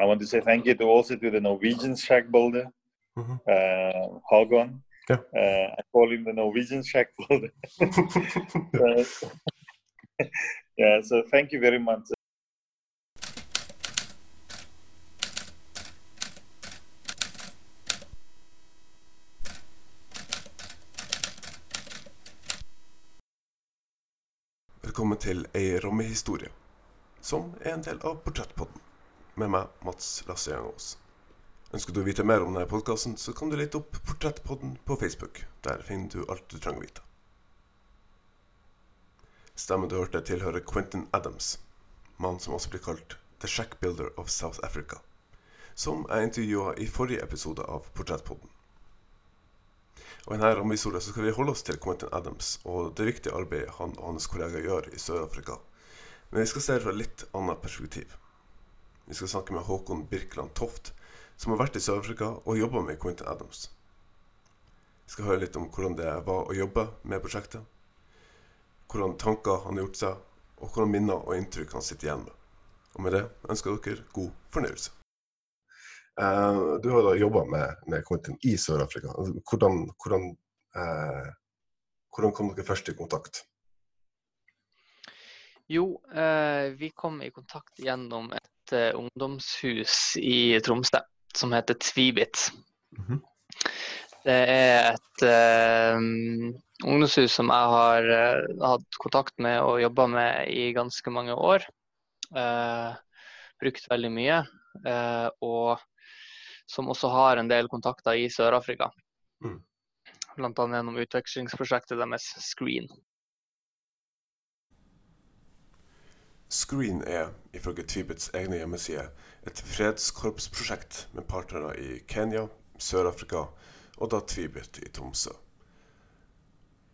I want to say thank you to also to the Norwegian shack builder, Mhm. uh, Hagon. Yeah. Uh, I call him the Norwegian shack builder. Yeah, so thank you very much. Velkommen til ei rommehistorie, som er en del av Portrettpodden, med meg, Mats Lasse Jangås. Ønsker du å vite mer om denne podkasten, så kan du lete opp Portrettpodden på Facebook. Der finner du alt du trenger å vite. Stemmen du hørte, tilhører Quentin Adams, mannen som også blir kalt The Shack Builder of South Africa, som jeg intervjua i forrige episode av Portrettpodden. Og I denne rammehistorien så skal vi holde oss til Quentin Adams og det viktige arbeidet han og hans kollegaer gjør i Sør-Afrika. Men vi skal se det fra litt annet perspektiv. Vi skal snakke med Håkon Birkeland Toft, som har vært i Sør-Afrika og jobba med Quentin Adams. Vi skal høre litt om hvordan det var å jobbe med prosjektet, hvordan tanker han har gjort seg, og hvordan minner og inntrykk han sitter igjen med. Og med det ønsker jeg dere god fornøyelse. Uh, du har da jobba med, med Quentin i Sør-Afrika. Altså, Hvordan, hvordan, uh, hvordan kom dere først i kontakt? Jo, eh, vi kom i kontakt gjennom et eh, ungdomshus i Tromsø som heter Tvibit. Mhm. Det er et uh, ungdomshus som jeg har uh, hatt kontakt med og jobba med i ganske mange år. Uh, brukt veldig mye. og som også har en del kontakter i Sør-Afrika. Mm. Bl.a. gjennom utvekslingsprosjektet deres Screen. Screen er, ifølge Tvibets egne hjemmesider, et fredskorpsprosjekt med partnere i Kenya, Sør-Afrika og da Tvibet i Tromsø.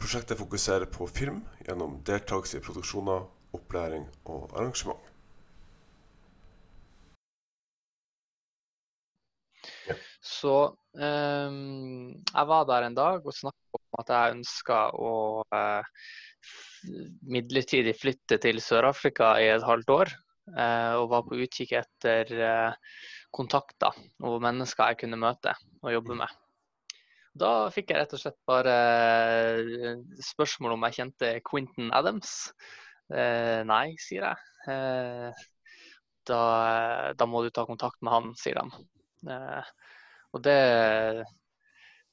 Prosjektet fokuserer på film gjennom deltakelse i produksjoner, opplæring og arrangement. Så um, jeg var der en dag og snakket om at jeg ønska å f- midlertidig flytte til Sør-Afrika i et halvt år. eh, og var på utkikk etter eh, kontakter og mennesker jeg kunne møte og jobbe med. Da fikk jeg rett og slett bare eh, spørsmål om jeg kjente Quentin Adams. Nei, sier jeg. Da, da må du ta kontakt med han, sier de. Og det,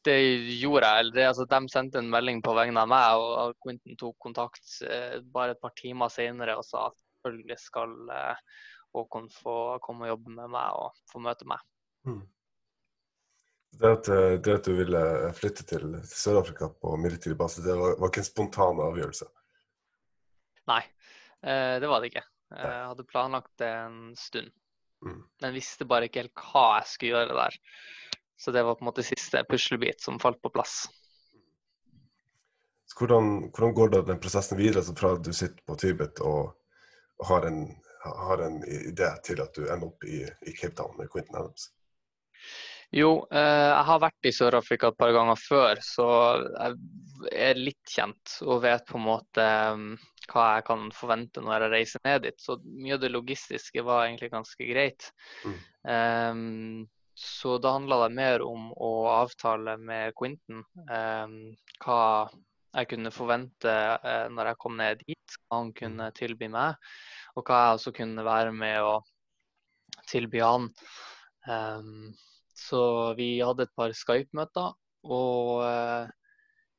det gjorde jeg. Det, altså, de sendte en melding på vegne av meg, og Quentin tok kontakt eh, bare et par timer senere og sa at selvfølgelig skal eh, Håkon få komme og jobbe med meg og få møte meg. Det at, eh, det at du ville flytte til Sør-Afrika på midlertidig base, det var, var ikke en spontan avgjørelse. Nei, eh, det var det ikke. Jeg hadde planlagt det en stund, Mm. men visste bare ikke helt hva jeg skulle gjøre der. Så det var på en måte siste puslebit som falt på plass. Så hvordan, hvordan går da den prosessen videre, altså fra du sitter på Tibet og har en, har en idé til at du ender opp i, i Cape Town med Quentin Adams? Jo, eh, jeg har vært i Sør-Afrika et par ganger før, så jeg er litt kjent og vet på en måte mm, hva jeg kan forvente når jeg reiser ned dit. Så mye av det logistiske var egentlig ganske greit. Mm. Ehm, så da handla det mer om å avtale med Quentin eh, hva jeg kunne forvente eh, når jeg kom ned dit, hva han kunne tilby meg, og hva jeg også kunne være med å tilby han. Ehm, så vi hadde et par Skype-møter, og eh,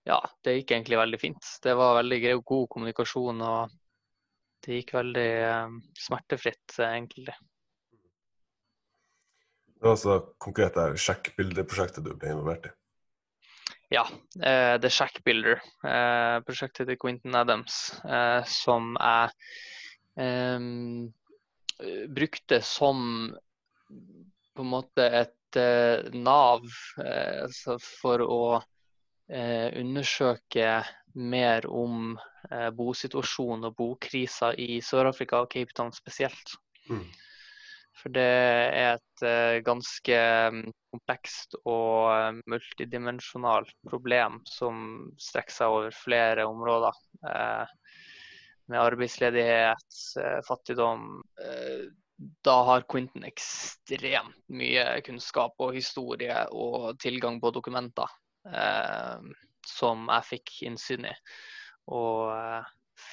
ja, det gikk egentlig veldig fint. Det var veldig god kommunikasjon, og det gikk veldig eh, smertefritt, egentlig egentlig. Det var altså konkret det sjekkbildeprosjektet du ble involvert i. Ja, uh, The Shack Builder, uh, prosjektet til Quentin Adams, uh, som jeg em, eh, brukte som på en måte et nav altså for å undersøke mer om bosituasjonen og bokrisa i Sør-Afrika og Cape Town spesielt. Mm. For det er et eh, ganske mm, komplekst og eh, multidimensjonalt problem som strekker seg over flere områder. Eh, med arbeidsledighet, fattigdom, da har Quentin ekstremt mye kunnskap og historie og tilgang på dokumenter som jeg fikk innsyn i og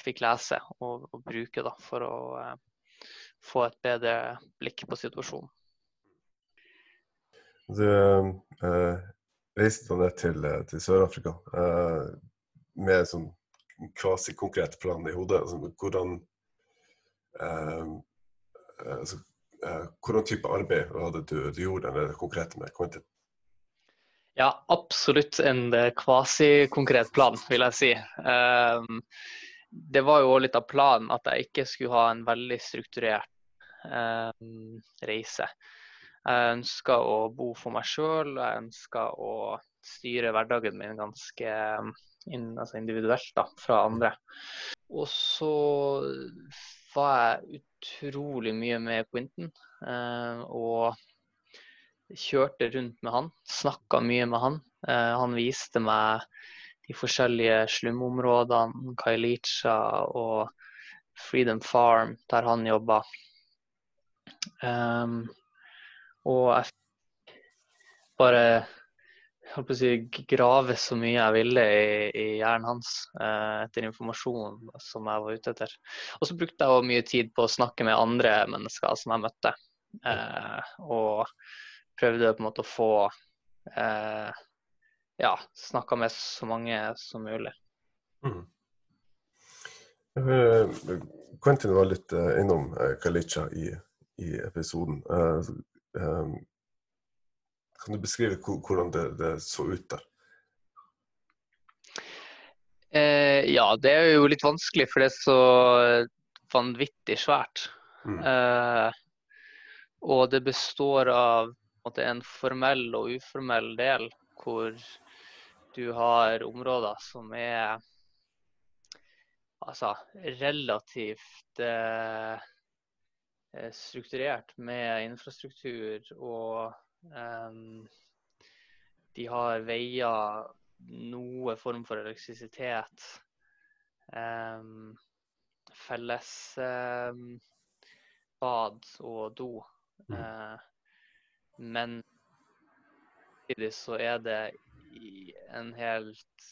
fikk lese og, bruke da, for å få et bedre blikk på situasjonen. Du eh, reiste ned til, eh, til Sør-Afrika eh, med en sånn kvasi-konkret plan i hodet. Altså, hvordan eh, altså, hvordan type arbeid hadde du, du gjorde det konkrete med Quentin? Ja, absolutt en kvasi-konkret plan, vil jeg si. Det var jo litt av planen at jeg ikke skulle ha en veldig strukturert reise. Jeg ønsker å bo for meg sjøl, jeg ønsker å styre hverdagen min ganske in, altså individuelt da, fra andre. Og så var jeg utrolig mye med Quentin. Uh, og kjørte rundt med han, snakka mye med han. Han viste meg de forskjellige slumområdene, Kailicha og Freedom Farm, der han jobba. Um, og jeg bare holdt på å si, grave så mye jeg ville i, i hjernen hans uh, etter informasjon som jeg var ute etter. Og så brukte jeg mye tid på å snakke med andre mennesker som jeg møtte. Uh, og prøvde på en måte å få uh, ja, snakka med så mange som mulig. Mm. Quentin var litt innom Kalicha i, i episoden. Kan du beskrive hvordan det, det så ut der? Eh, ja, det er jo litt vanskelig, for det er så vanvittig svært. Mm. Eh, og det består av en, en formell og uformell del, hvor du har områder som er altså, relativt eh, strukturert med infrastruktur og Um, de har veier, noe form for elektrisitet. Um, felles um, bad og do. Mm. Uh, men samtidig så er det i en helt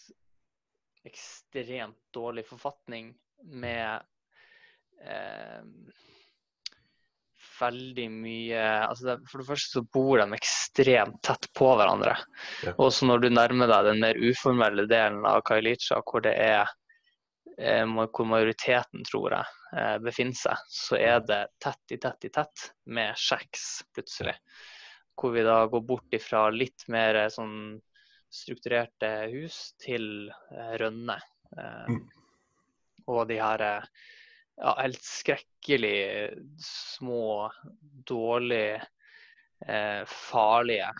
ekstremt dårlig forfatning med eh, veldig mye altså det, For det første så bor de ekstremt tett på hverandre. Ja. Og så når du nærmer deg den mer uformelle delen av Kailicha, hvor det er eh, hvor majoriteten, tror jeg, eh, befinner seg, så er det tett i tett i tett med sjekks plutselig. Hvor vi da går bort ifra litt mer eh, sånn strukturerte hus til rønne. Mm. Og de her ja, helt skrekkelig små, dårlig, eh, farlige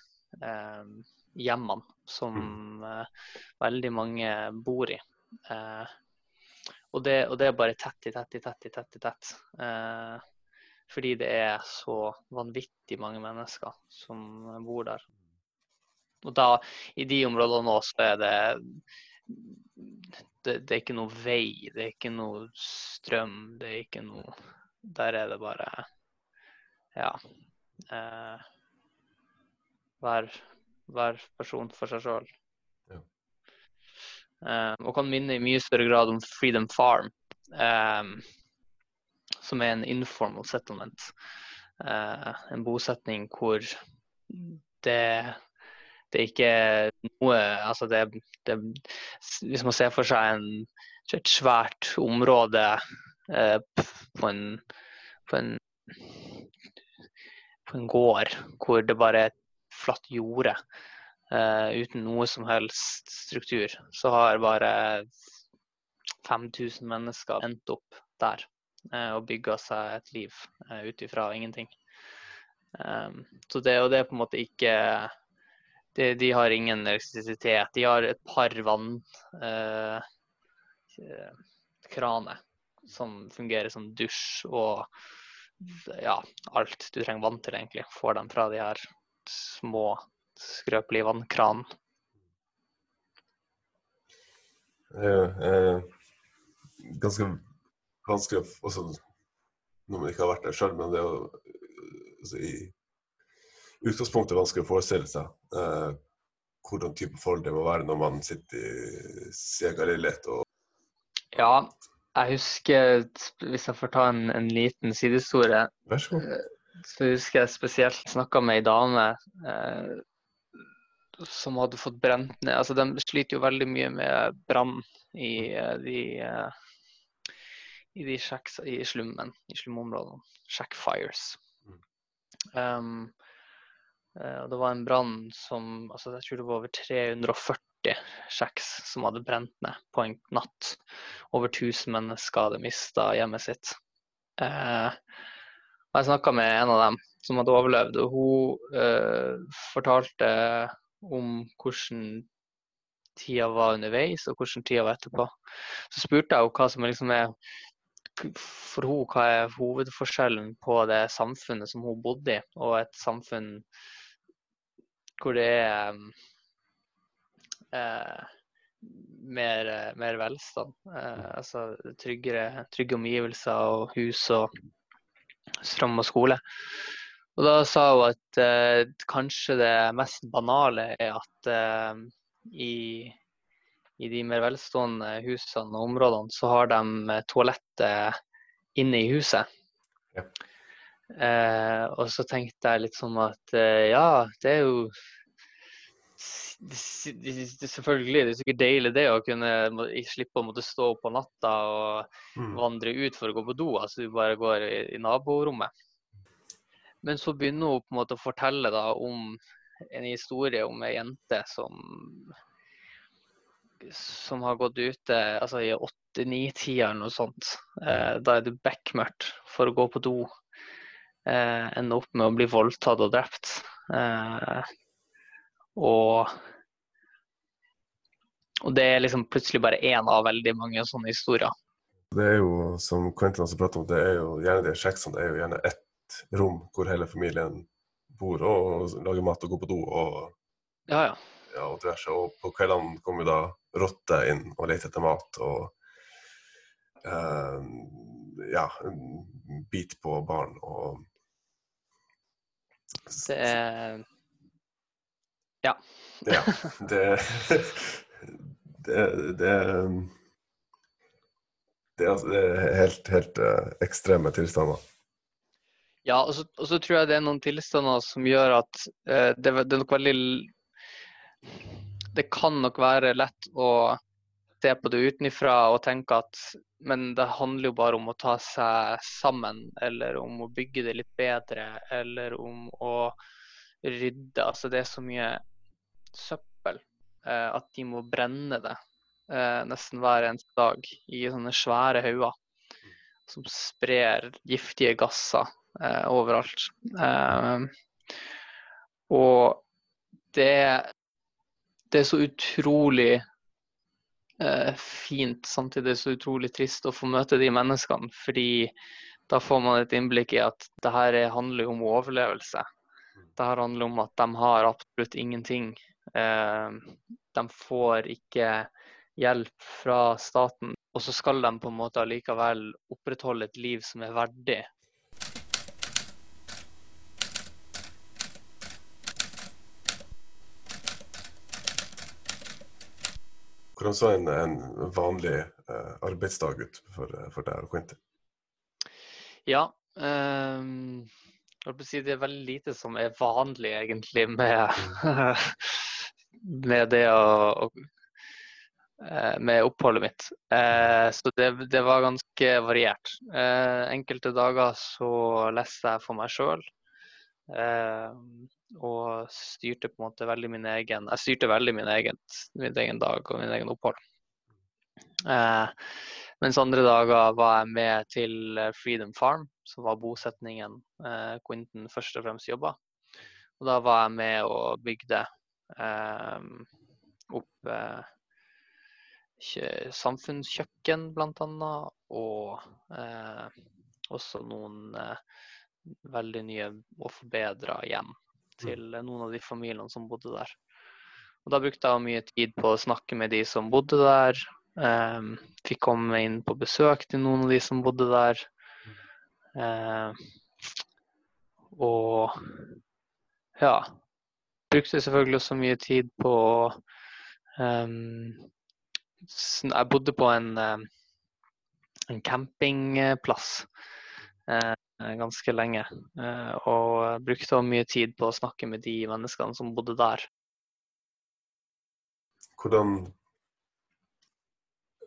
eh, hjemmene som mm. eh, veldig mange bor i. Eh, og det, og, det, er bare tett i tett i tett i tett. i tett. Eh, fordi det er så vanvittig mange mennesker som bor der. Og da, i de områdene nå, så er det det, det, er ikke noe vei, det er ikke noe strøm, det er ikke noe Der er det bare Ja. Eh, hver, hver, person for seg sjøl. Ja. Eh, og kan minne i mye større grad om Freedom Farm, eh, som er en informal settlement. Eh, en bosetning hvor det det er ikke noe Altså det, det Hvis man ser for seg en, et svært område eh, på, en, på, en, på en gård hvor det bare er flatt jorde eh, uten noe som helst struktur, så har bare 5000 mennesker endt opp der eh, og bygga seg et liv eh, ut ifra ingenting. Um, så det, og det er på en måte ikke de, de, har ingen elektrisitet. De har et par vannkraner eh, som fungerer som dusj og ja, alt du trenger vann til, egentlig. Får dem fra de her små, skrøpelige vannkranene. Eh, ganske vanskelig også når man ikke har vært der sjøl, men det å altså, i utgangspunktet vanskelig å forestille seg eh, hvordan type forhold det må være når man sitter i segaleilighet og Ja, jeg husker, hvis jeg får ta en, en liten sidehistorie, Vær så god. så husker jeg spesielt snakka med ei dame eh, som hadde fått brent ned. Altså, de sliter jo veldig mye med brann i eh, de eh, i de shacks i slummen, i slumområdene. Shack fires. Mm. Um, eh, og det var en brann som altså Jeg tror det var over 340 kjeks som hadde brent ned på en natt. Over 1000 mennesker hadde mista hjemmet sitt. Eh, og jeg snakka med en av dem som hadde overlevd, og hun eh, fortalte om hvordan tida var underveis, og hvordan tida var etterpå. Så spurte jeg henne hva som liksom er for henne, hva er hovedforskjellen på det samfunnet som hun bodde i, og et samfunn hvor det er eh, mer, mer velstand. Uh, altså tryggere, trygge omgivelser og hus og strøm og skole. Og da sa hun at uh, kanskje det mest banale er at uh, i, i de mer velstående husene og områdene, så har de eh, toalettet inne i huset. Eh, og så tenkte jeg litt sånn at eh, ja, det er jo Selvfølgelig, det er sikkert deilig det å kunne slippe å måtte stå opp på natta og Mm. vandre ut for å gå på do. Altså du bare går i, i naborommet. Men så begynner hun på en måte å fortelle da om en historie om ei jente som som har gått ute altså i åtte-ni-tida eller noe sånt. Eh, da er det bekmørkt for å gå på do. Eh, ender opp med å bli voldtatt og drept. Eh, og og det er liksom plutselig bare én av veldig mange sånne historier. Det er jo, som Quentin også pratet om, det er jo gjerne de sjeksene, det er jo gjerne ett rom hvor hele familien bor og lager mat og går på do og, Ja, ja. ja, og diverse. Og på kveldene kommer da rotter inn og leter etter mat og eh, ja, en bit på barn og Det er Ja. Ja, det Det, det, det, er altså- det helt, helt eh, ekstreme tilstander. Ja, og så, og så tror jeg det er noen tilstander som gjør at eh, det, det er nok veldig Det kan nok være lett å se på det utenfra og tenke at men det handler jo bare om å ta seg sammen, eller om å bygge det litt bedre, eller om å rydde. Altså det er så mye søppel eh, at de må brenne det eh, nesten hver eneste dag i sånne svære hauger som sprer giftige gasser eh, overalt. Eh, og det, det er så utrolig fint, samtidig så utrolig trist å få møte de menneskene, fordi da får man et innblikk i at det her er- handler om overlevelse. Det her handler om at de har absolutt ingenting. Eh, de får ikke hjelp fra staten, og så skal de på en måte allikevel opprettholde et liv som er verdig. Hvordan så en, en vanlig eh, arbeidsdag ut for, for deg og Quentin? Ja. Um, si det er veldig lite som er vanlig, egentlig, med, med det å, eh, Med oppholdet mitt. Eh, så det, det var ganske variert. Eh, enkelte dager så leste jeg for meg sjøl. Og styrte på en måte veldig min egen Jeg styrte veldig min egen, min egen dag og min egen opphold. Eh, mens andre dager var jeg med til eh, Freedom Farm, som var bosetningen eh, Quentin først og fremst jobba. Og da var jeg med og bygde eh, opp eh, samfunnskjøkken, blant annet, og eh, også noen veldig nye og forbedra hjem til eh, noen av de familiene som bodde der. Og da brukte jeg mye tid på å snakke med de som bodde der. Um, fikk komme inn på besøk til noen av de som bodde der. Um, og ja. Brukte selvfølgelig også mye tid på um, Jeg bodde på en, en campingplass uh, ganske lenge. Uh, og brukte mye tid på å snakke med de menneskene som bodde der. Hvordan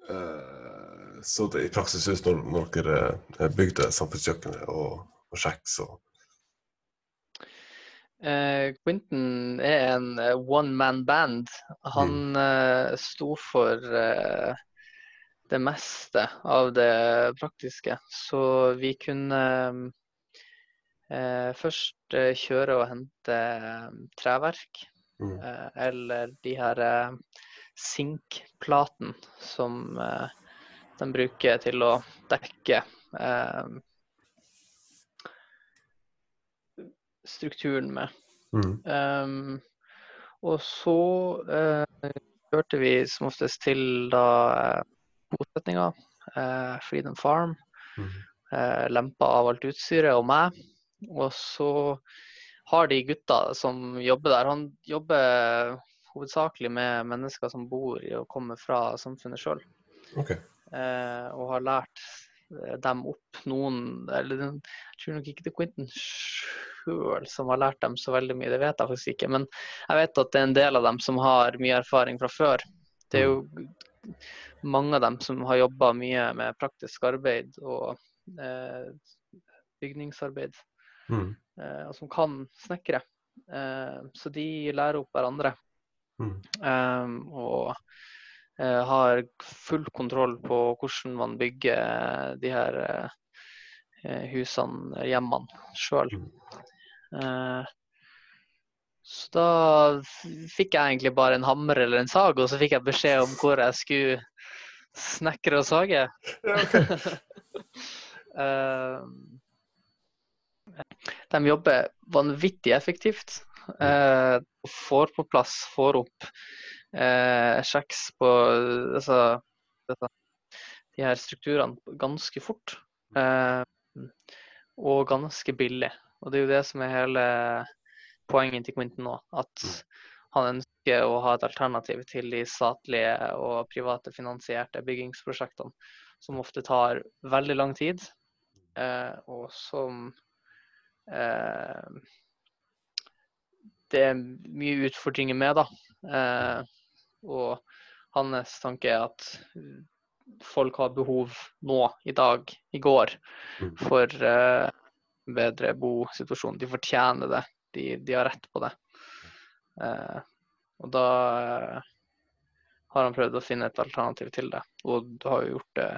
uh, så det i praksis ut når, når dere bygde samfunnskjøkkenet og, og Kjeks og Uh, Quentin er en one man band. Han uh, sto for det meste av det praktiske. Så vi kunne først kjøre og hente treverk. Mm. eller de her sinkplaten som de bruker til å dekke strukturen med. Mm. Um, og så hørte vi som oftest til da bosetninga, uh, Freedom Farm. Mm. lempa av alt utstyret og meg. Og så har de gutta som jobber der, han jobber hovedsakelig med mennesker som bor i og kommer fra samfunnet sjøl. Okay. og har lært dem opp noen eller Jeg tror nok ikke det er Quentin sjøl som har lært dem så veldig mye, det vet jeg faktisk ikke. Men jeg vet at det er en del av dem som har mye erfaring fra før. Det er jo mange av dem som har jobba mye med praktisk arbeid og eh, bygningsarbeid. Mm. Eh, og som kan snekre. Eh, så de lærer opp hverandre. Mm. Eh, og eh, har full kontroll på hvordan man bygger de her eh, husene, hjemmene, sjøl. Mm. Eh, så da fikk jeg egentlig bare en hammer eller en sag, og så fikk jeg beskjed om hvor jeg skulle snekre og sage. Ja, okay. Eh, de jobber vanvittig effektivt. Uh, får på plass, får opp uh, kjeks på altså, de her strukturene ganske fort. Og ganske billig. Og det er jo det som er hele poenget til Quentin nå. At. Han ønsker å ha et alternativ til de statlige og private finansierte byggingsprosjektene, som ofte tar veldig lang tid, eh, og som eh, det er mye utfordringer med, da. Eh, og hans tanke er at folk har behov nå, i dag, i går, mm. for bedre bosituasjon. De fortjener det. De, de har rett på det. Eh, og da eh, har han prøvd å finne et alternativ til det. Og har jo gjort det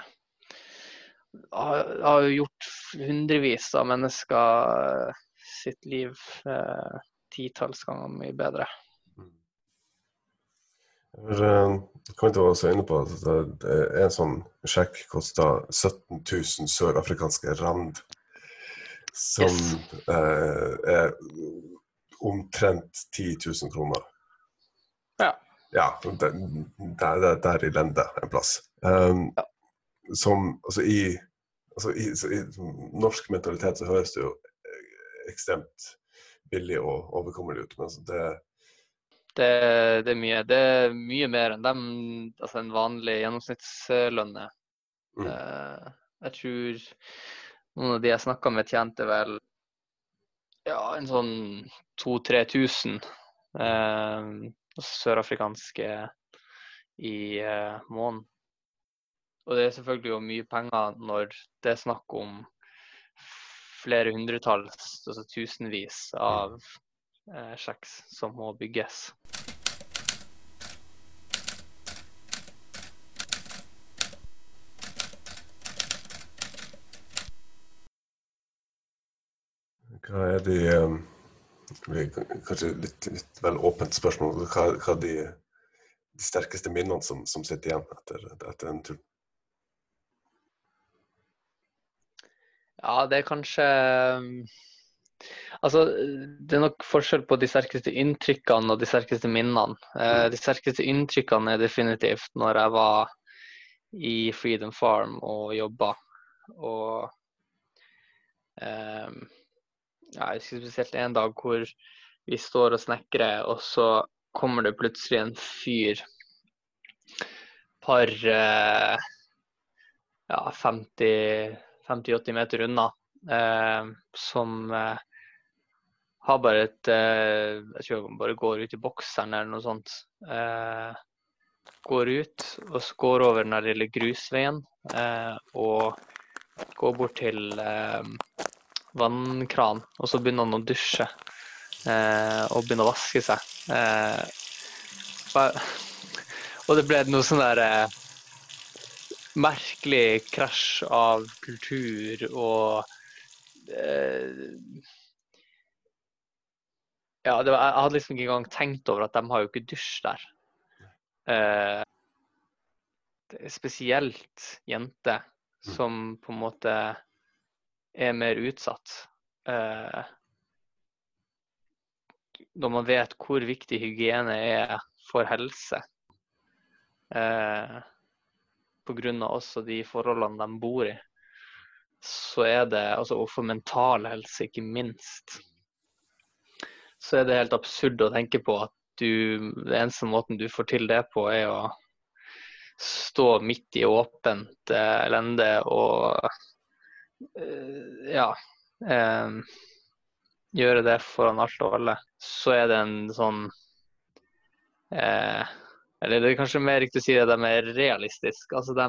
har, har jo gjort hundrevis av mennesker eh, sitt liv eh, titalls ganger mye bedre. Jeg uh, kom til å være inne på at en sånn sjekk koster 17 000 sørafrikanske rand som yes. eh, er omtrent 10 000 kroner. Ja. Ja, der, der, der i lende en plass. Um, ja. Som altså i, altså i, i, norsk mentalitet så høres det jo ekstremt billig og overkommelig ut, men altså det det, det, er mye. Det er mye mer enn dem, altså en vanlig gjennomsnittslønn. Mm. Uh, jeg tror noen av de jeg snakka med, tjente vel ja, en sånn 2000-3000 eh, sørafrikanske i eh, måneden. Og det er selvfølgelig jo mye penger når det er snakk om flere hundretalls, altså tusenvis av eh, kjeks som må bygges. Hva er de um, Kanskje litt, litt vel åpent spørsmål. Hva, hva er de, de, sterkeste minnene som, som sitter igjen etter, etter en tur? Ja, det er kanskje um, Altså, det er nok forskjell på de sterkeste inntrykkene og de sterkeste minnene. Eh, mm. De sterkeste inntrykkene er definitivt når jeg var i Freedom Farm og jobba. Og um, ja, Jeg husker spesielt en dag hvor vi står og snekrer, og så kommer det plutselig en fyr par eh, ja, 50-80 meter unna, eh, som eh, har bare et eh, Jeg tror han bare går ut i bokseren eller noe sånt. Eh, går ut, og så går over den lille grusveien eh, og går bort til vannkran, og så begynner han å dusje eh, og begynner å vaske seg. Eh, og det ble noe sånn der eh, merkelig krasj av kultur og eh, Ja, var, jeg hadde liksom ikke engang tenkt over at de har jo ikke dusj der. Eh, spesielt jenter som på en måte er mer utsatt. Eh, når man vet hvor viktig hygiene er for helse. Eh, Pga. også de forholdene de bor i. Så er det, altså, og for mental helse, ikke minst, så er det helt absurd å tenke på at du, den eneste måten du får til det på, er å stå midt i åpent eh, lende og ja eh, gjøre det foran alt og alle. Så er det en sånn eh, Eller det er kanskje mer riktig å si at de er realistiske. Altså de,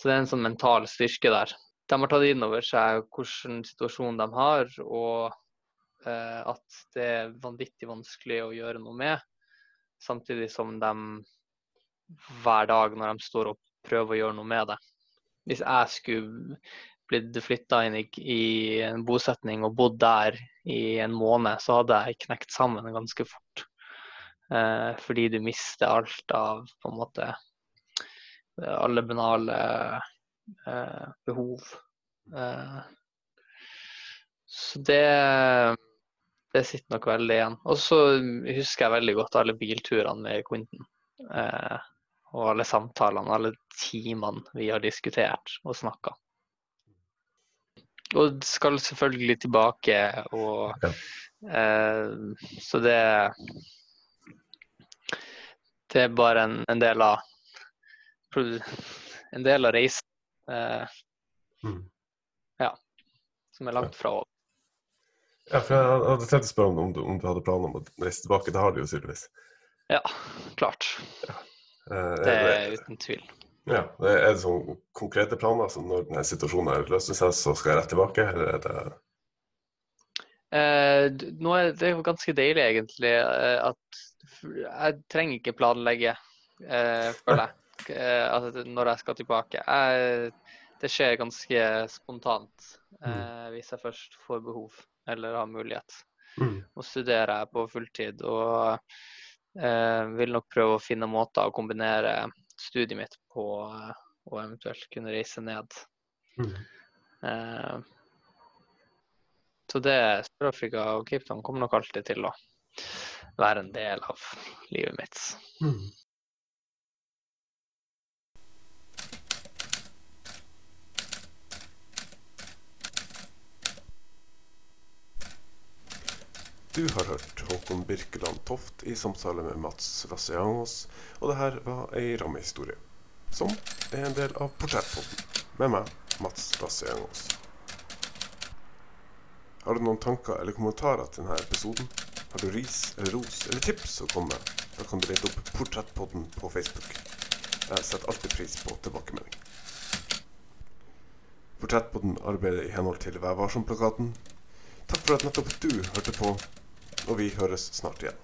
så det er en sånn mental styrke der. De har tatt inn over seg hvilken situasjon de har, og eh, at det er vanvittig vanskelig å gjøre noe med. Samtidig som de hver dag når de står opp, prøver å gjøre noe med det. Hvis jeg skulle blitt flytta inn i, i en bosetning og bodd der i en måned, så hadde jeg knekt sammen ganske fort. Eh, fordi du mister alt av på en måte alle banale eh, behov. Eh, så det det sitter nok veldig igjen. Og så husker jeg veldig godt alle bilturene med Quentin. Eh, og alle samtalene, alle timene vi har diskutert og snakka. Og skal selvfølgelig tilbake og Ja. eh, Så det Det er bare en, en del av En del av reisen eh, Mm. som er langt fra over. Ja, for jeg hadde tenkt å spørre om, om, du, om du hadde planer om å reise tilbake. Det har du jo tydeligvis. Ja, klart. Eh, Det er, uten tvil. ja, er det sånne konkrete planer? Så når denne situasjonen løser seg, så skal jeg rett tilbake? Eller er det Eh, nå er det jo ganske deilig, egentlig, eh, at jeg trenger ikke planlegge, eh, føler jeg, eh, at når jeg skal tilbake. Jeg, det skjer ganske spontant eh, hvis jeg først får behov eller har mulighet. mm. Nå studerer jeg på fulltid og eh, vil nok prøve å finne måter å kombinere studiet mitt på eh, og eventuelt kunne reise ned. Mm. Eh, så det Sør-Afrika og Cape Town kommer nok alltid til å være en del av livet mitt. Mm. Du har hørt Håkon Birkeland Toft i samtale med Mats Rassiangos, og det her var ei rammehistorie, som er en del av Portrettpodden, med meg, Mats Rassiangos. Har du noen tanker eller kommentarer til denne episoden? Har du ris eller ros eller tips å komme med? Da kan du lete opp Portrettpodden på Facebook. Jeg setter alltid pris på tilbakemelding. Portrettpodden arbeider i henhold til Vær varsom-plakaten. Takk for at nettopp du hørte på, og vi høres snart igjen.